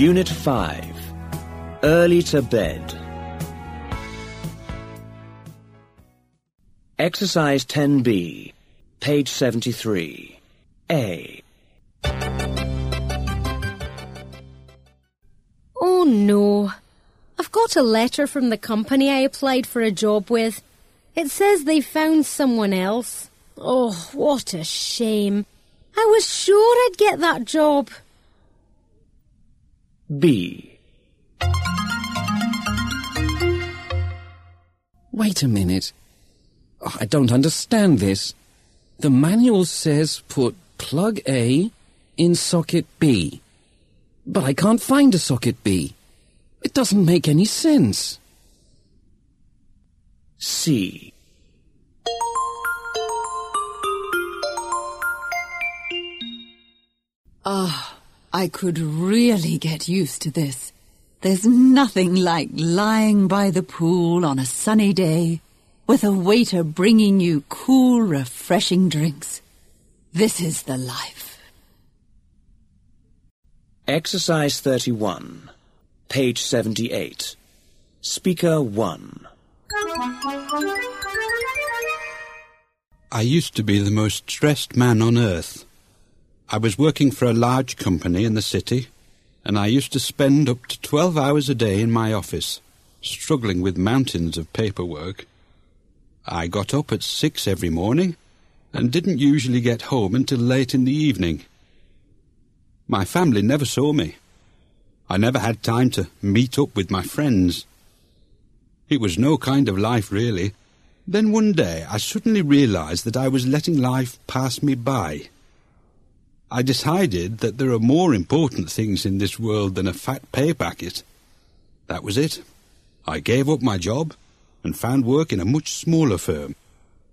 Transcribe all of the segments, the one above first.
Unit 5 Early to Bed. Exercise 10b, page 73. A. Oh no. I've got a letter from the company I applied for a job with. It says they found someone else. Oh, what a shame. I was sure I'd get that job. B. Wait a minute. Oh, I don't understand this. The manual says put plug A in socket B. But I can't find a socket B. It doesn't make any sense. C. Ah, I could really get used to this. There's nothing like lying by the pool on a sunny day with a waiter bringing you cool, refreshing drinks. This is the life. Exercise 31, page 78. Speaker 1. I used to be the most stressed man on earth. I was working for a large company in the city, and I used to spend up to 12 hours a day in my office, struggling with mountains of paperwork. I got up at six every morning and didn't usually get home until late in the evening. My family never saw me. I never had time to meet up with my friends. It was no kind of life, really. Then one day I suddenly realized that I was letting life pass me by. I decided that there are more important things in this world than a fat pay packet. That was it. I gave up my job and found work in a much smaller firm,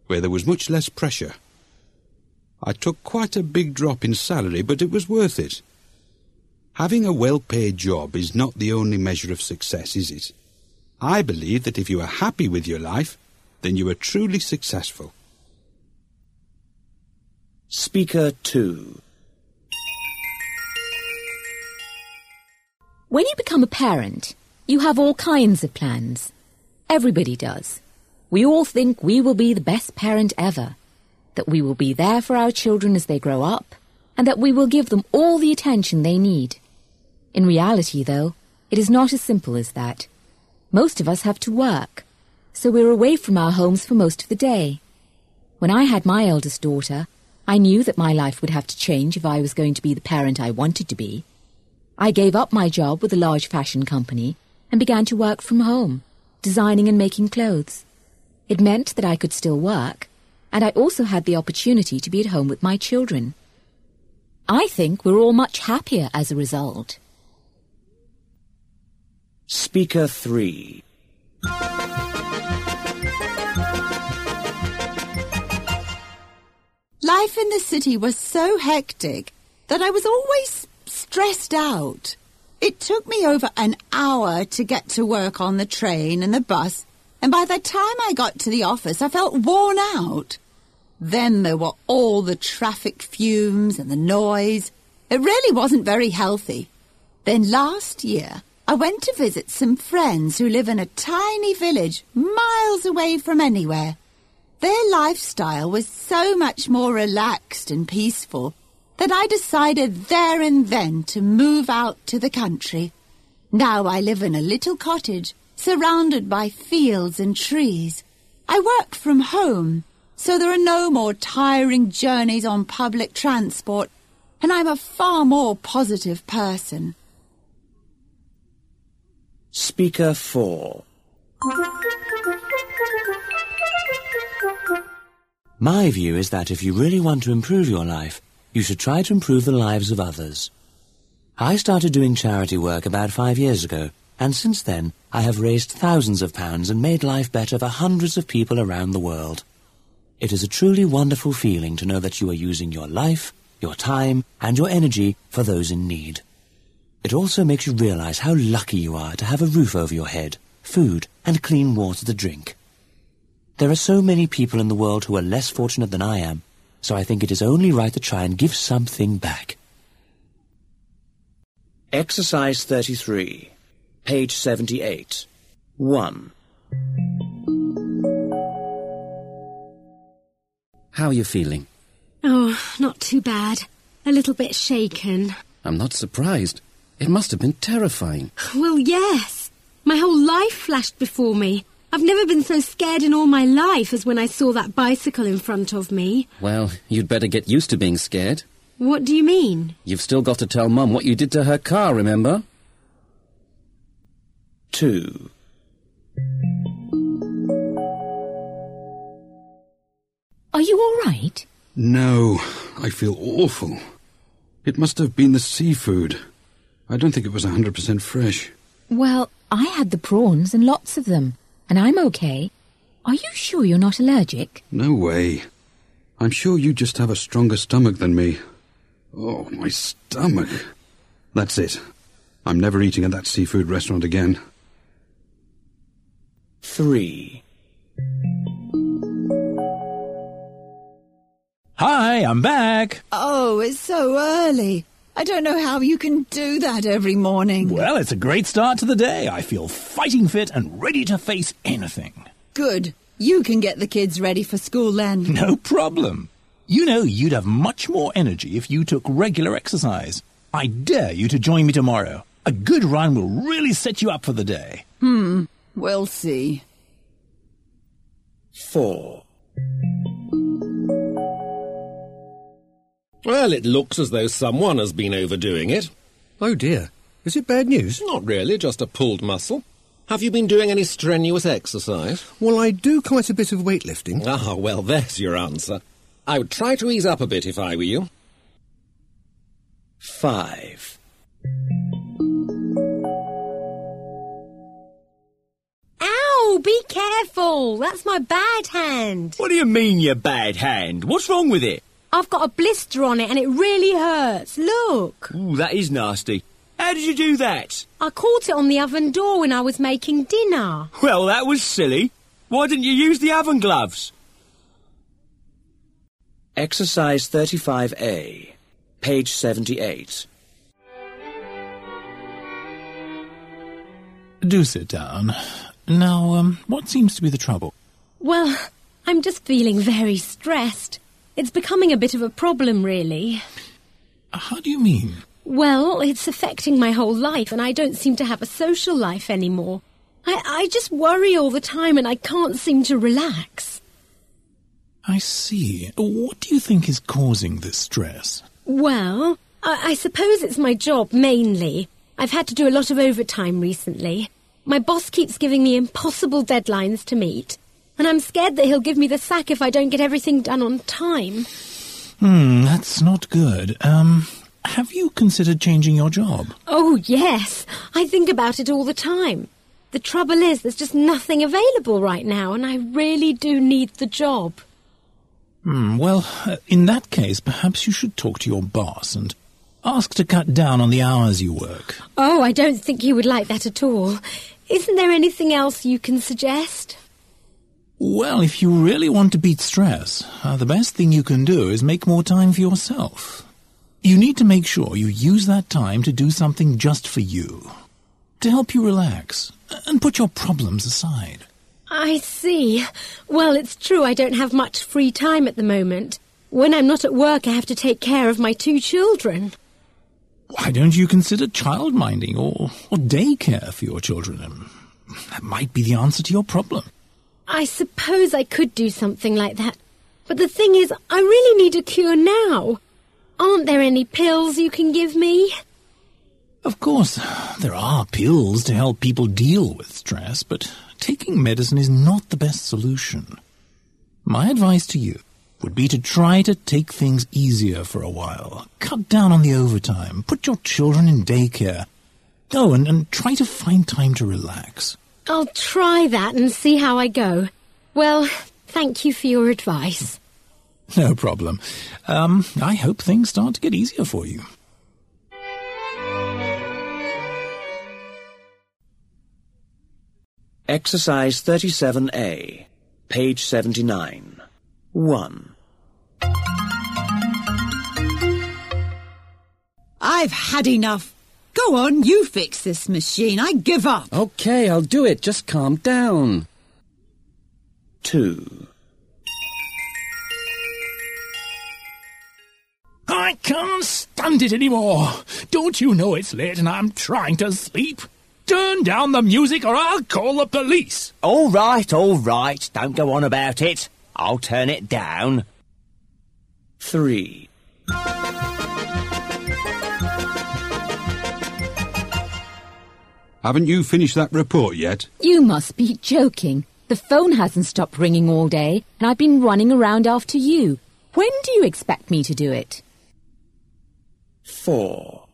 where there was much less pressure. I took quite a big drop in salary, but it was worth it. Having a well-paid job is not the only measure of success, is it? I believe that if you are happy with your life, then you are truly successful. Speaker 2. When you become a parent, you have all kinds of plans. Everybody does. We all think we will be the best parent ever, that we will be there for our children as they grow up, and that we will give them all the attention they need. In reality, though, it is not as simple as that. Most of us have to work, so we're away from our homes for most of the day. When I had my eldest daughter, I knew that my life would have to change if I was going to be the parent I wanted to be. I gave up my job with a large fashion company and began to work from home, designing and making clothes. It meant that I could still work, and I also had the opportunity to be at home with my children. I think we're all much happier as a result. Speaker 3. Life in the city was so hectic that I was always stressed out. It took me over an hour to get to work on the train and the bus, and by the time I got to the office, I felt worn out. Then there were all the traffic fumes and the noise. It really wasn't very healthy. Then last year, I went to visit some friends who live in a tiny village miles away from anywhere. Their lifestyle was so much more relaxed and peaceful that I decided there and then to move out to the country. Now I live in a little cottage surrounded by fields and trees. I work from home, so there are no more tiring journeys on public transport, and I'm a far more positive person. Speaker 4. My view is that if you really want to improve your life, you should try to improve the lives of others. I started doing charity work about five years ago, and since then I have raised thousands of pounds and made life better for hundreds of people around the world. It is a truly wonderful feeling to know that you are using your life, your time, and your energy for those in need. It also makes you realize how lucky you are to have a roof over your head, food, and clean water to drink. There are so many people in the world who are less fortunate than I am, so I think it is only right to try and give something back. Exercise 33, page 78. 1. How are you feeling? Oh, not too bad. A little bit shaken. I'm not surprised. It must have been terrifying. Well, yes. My whole life flashed before me. I've never been so scared in all my life as when I saw that bicycle in front of me. Well, you'd better get used to being scared. What do you mean? You've still got to tell Mum what you did to her car, remember? 2. Are you all right? No, I feel awful. It must have been the seafood. I don't think it was a 100% fresh. Well, I had the prawns and lots of them, and I'm okay. Are you sure you're not allergic? No way. I'm sure you just have a stronger stomach than me. Oh, my stomach. That's it. I'm never eating at that seafood restaurant again. 3. Hi, I'm back. Oh, it's so early. I don't know how you can do that every morning. Well, it's a great start to the day. I feel fighting fit and ready to face anything. Good. You can get the kids ready for school then. No problem. You know, you'd have much more energy if you took regular exercise. I dare you to join me tomorrow. A good run will really set you up for the day. Hmm, we'll see. 4. Well, it looks as though someone has been overdoing it. Oh dear. Is it bad news? Not really, just a pulled muscle. Have you been doing any strenuous exercise? Well, I do quite a bit of weightlifting. Ah, well, there's your answer. I would try to ease up a bit if I were you. 5. Ow! Be careful! That's my bad hand. What do you mean, you bad hand? What's wrong with it? I've got a blister on it and it really hurts. Look! Ooh, that is nasty. How did you do that? I caught it on the oven door when I was making dinner. Well, that was silly. Why didn't you use the oven gloves? Exercise 35A, page 78. Do sit down. Now, um, what seems to be the trouble? Well, I'm just feeling very stressed. It's becoming a bit of a problem, really. Uh, how do you mean? Well, it's affecting my whole life, and I don't seem to have a social life anymore. I, I just worry all the time, and I can't seem to relax. I see. What do you think is causing this stress? Well, I, I suppose it's my job mainly. I've had to do a lot of overtime recently. My boss keeps giving me impossible deadlines to meet, and I'm scared that he'll give me the sack if I don't get everything done on time. Hmm, that's not good. Um, have you considered changing your job? Oh, yes. I think about it all the time. The trouble is, there's just nothing available right now, and I really do need the job. Hmm, well, uh, in that case, perhaps you should talk to your boss and ask to cut down on the hours you work. Oh, I don't think he would like that at all. Isn't there anything else you can suggest? Well, if you really want to beat stress, uh, the best thing you can do is make more time for yourself. You need to make sure you use that time to do something just for you, to help you relax and put your problems aside. I see. Well, it's true I don't have much free time at the moment. When I'm not at work, I have to take care of my two children. Why don't you consider childminding or, or daycare for your children? That might be the answer to your problem. I suppose I could do something like that. But the thing is, I really need a cure now. Aren't there any pills you can give me? Of course, there are pills to help people deal with stress, but taking medicine is not the best solution. My advice to you would be to try to take things easier for a while. Cut down on the overtime. Put your children in daycare. Oh, and, and try to find time to relax. I'll try that and see how I go. Well, thank you for your advice. No problem. Um, I hope things start to get easier for you. Exercise 37A, page 79. 1. I've had enough. Go on, you fix this machine. I give up. Okay, I'll do it. Just calm down. Two. I can't stand it anymore. Don't you know it's late and I'm trying to sleep? Turn down the music or I'll call the police. All right, all right. Don't go on about it. I'll turn it down. Three. Haven't you finished that report yet? You must be joking. The phone hasn't stopped ringing all day, and I've been running around after you. When do you expect me to do it? Four.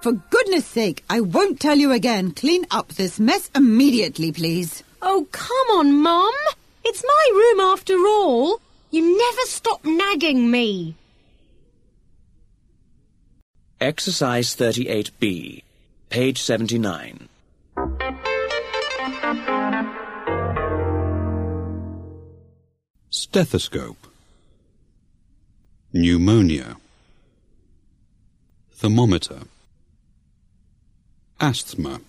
For goodness sake, I won't tell you again. Clean up this mess immediately, please. Oh, come on, Mum. It's my room after all. You never stop nagging me. Exercise 38B, page 79. Stethoscope. Pneumonia. Thermometer. Asthma.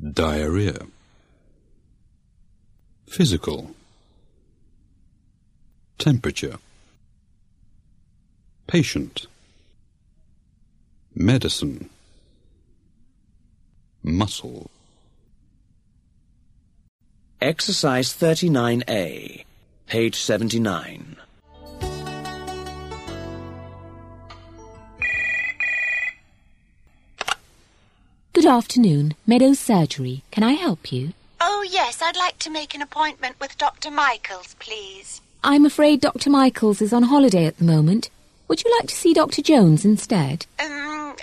Diarrhea. Physical. Temperature. Patient. Medicine. Muscle. Exercise 39A, page 79. Good afternoon, Meadows Surgery. Can I help you? Oh, yes, I'd like to make an appointment with Dr. Michaels, please. I'm afraid Dr. Michaels is on holiday at the moment. Would you like to see Dr. Jones instead? Um,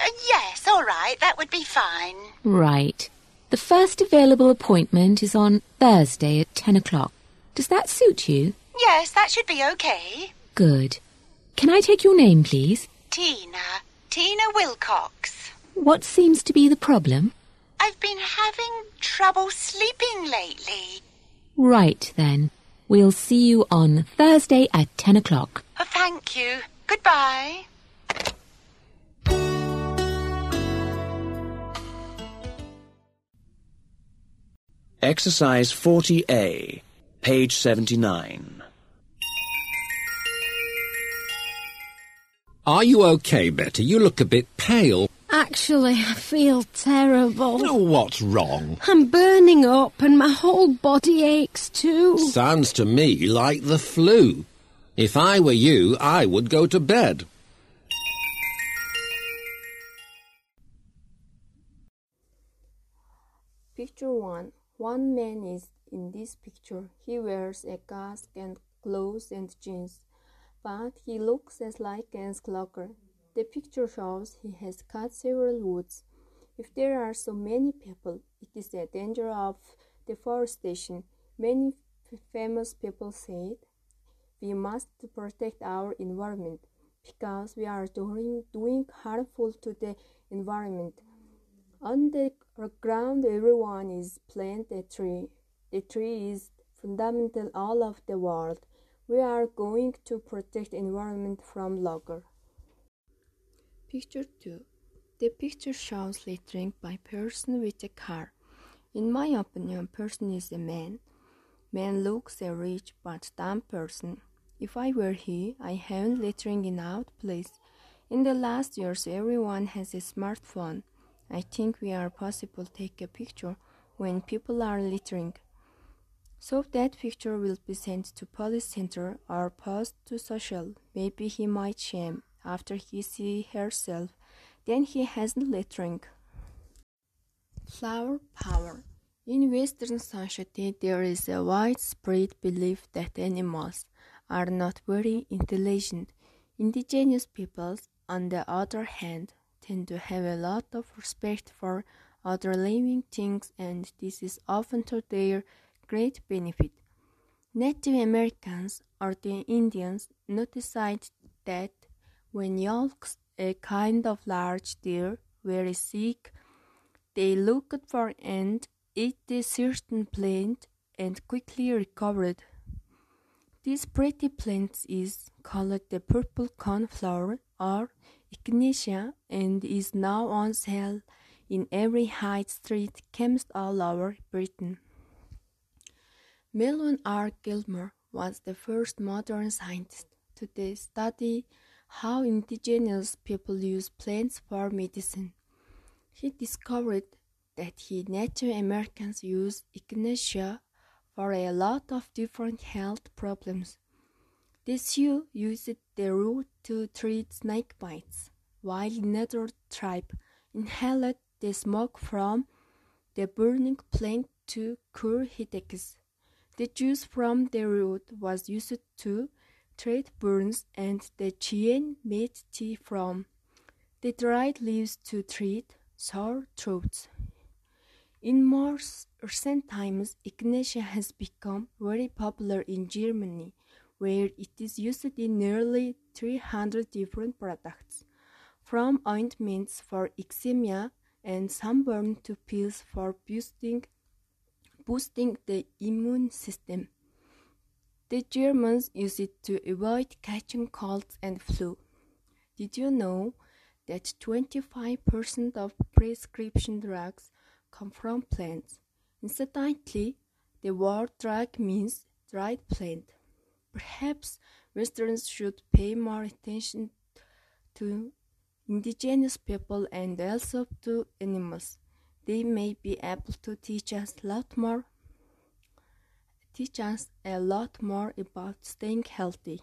Uh, yes, all right, that would be fine. Right. The first available appointment is on Thursday at 10 o'clock. Does that suit you? Yes, that should be okay. Good. Can I take your name, please? Tina. Tina Wilcox. What seems to be the problem? I've been having trouble sleeping lately. Right then. We'll see you on Thursday at 10 o'clock. Oh, thank you. Goodbye. Exercise 40A, page 79. Are you okay, Betty? You look a bit pale. Actually, I feel terrible. Oh, what's wrong? I'm burning up and my whole body aches too. Sounds to me like the flu. If I were you, I would go to bed. Picture 1. One man is in this picture. He wears a mask and clothes and jeans, but he looks as like a clocker. The picture shows he has cut several woods. If there are so many people, it is a danger of deforestation. Many famous people said we must protect our environment because we are doing, doing harmful to the environment. On the ground, everyone is plant a tree. The tree is fundamental all of the world. We are going to protect environment from logger. Picture 2. The picture shows littering by person with a car. In my opinion, person is a man. Man looks a rich but dumb person. If I were he, I haven't littering in out place. In the last years, everyone has a smartphone. I think we are possible take a picture when people are littering. So that picture will be sent to police center or post to social. Maybe he might shame after he see herself. Then he hasn't littering. Flower power. In Western society, there is a widespread belief that animals are not very intelligent. Indigenous peoples, on the other hand, tend to have a lot of respect for other living things, and this is often to their great benefit. Native Americans or the Indians noticed that when yolks, a kind of large deer, were sick, they looked for and ate a certain plant and quickly recovered. This pretty plant is called the purple cornflower or echinacea and is now on sale in every high street chemist all over Britain. Melvin R. Gilmore was the first modern scientist to study how indigenous people use plants for medicine. He discovered that he Native Americans use echinacea for a lot of different health problems. This Sioux used the root to treat snake bites, while another tribe inhaled the smoke from the burning plant to cure headaches. The juice from the root was used to treat burns and the Cheyenne made tea from the dried leaves to treat sore throats. In more recent times, echinacea has become very popular in Germany, where it is used in nearly 300 different products, from ointments for eczema and sunburn to pills for boosting, boosting the immune system. The Germans use it to avoid catching colds and flu. Did you know that 25% of prescription drugs come from plants? Incidentally, the word drug means dried plant. Perhaps Westerns should pay more attention to indigenous people and also to animals. They may be able to teach us a lot more teach us a lot more about staying healthy.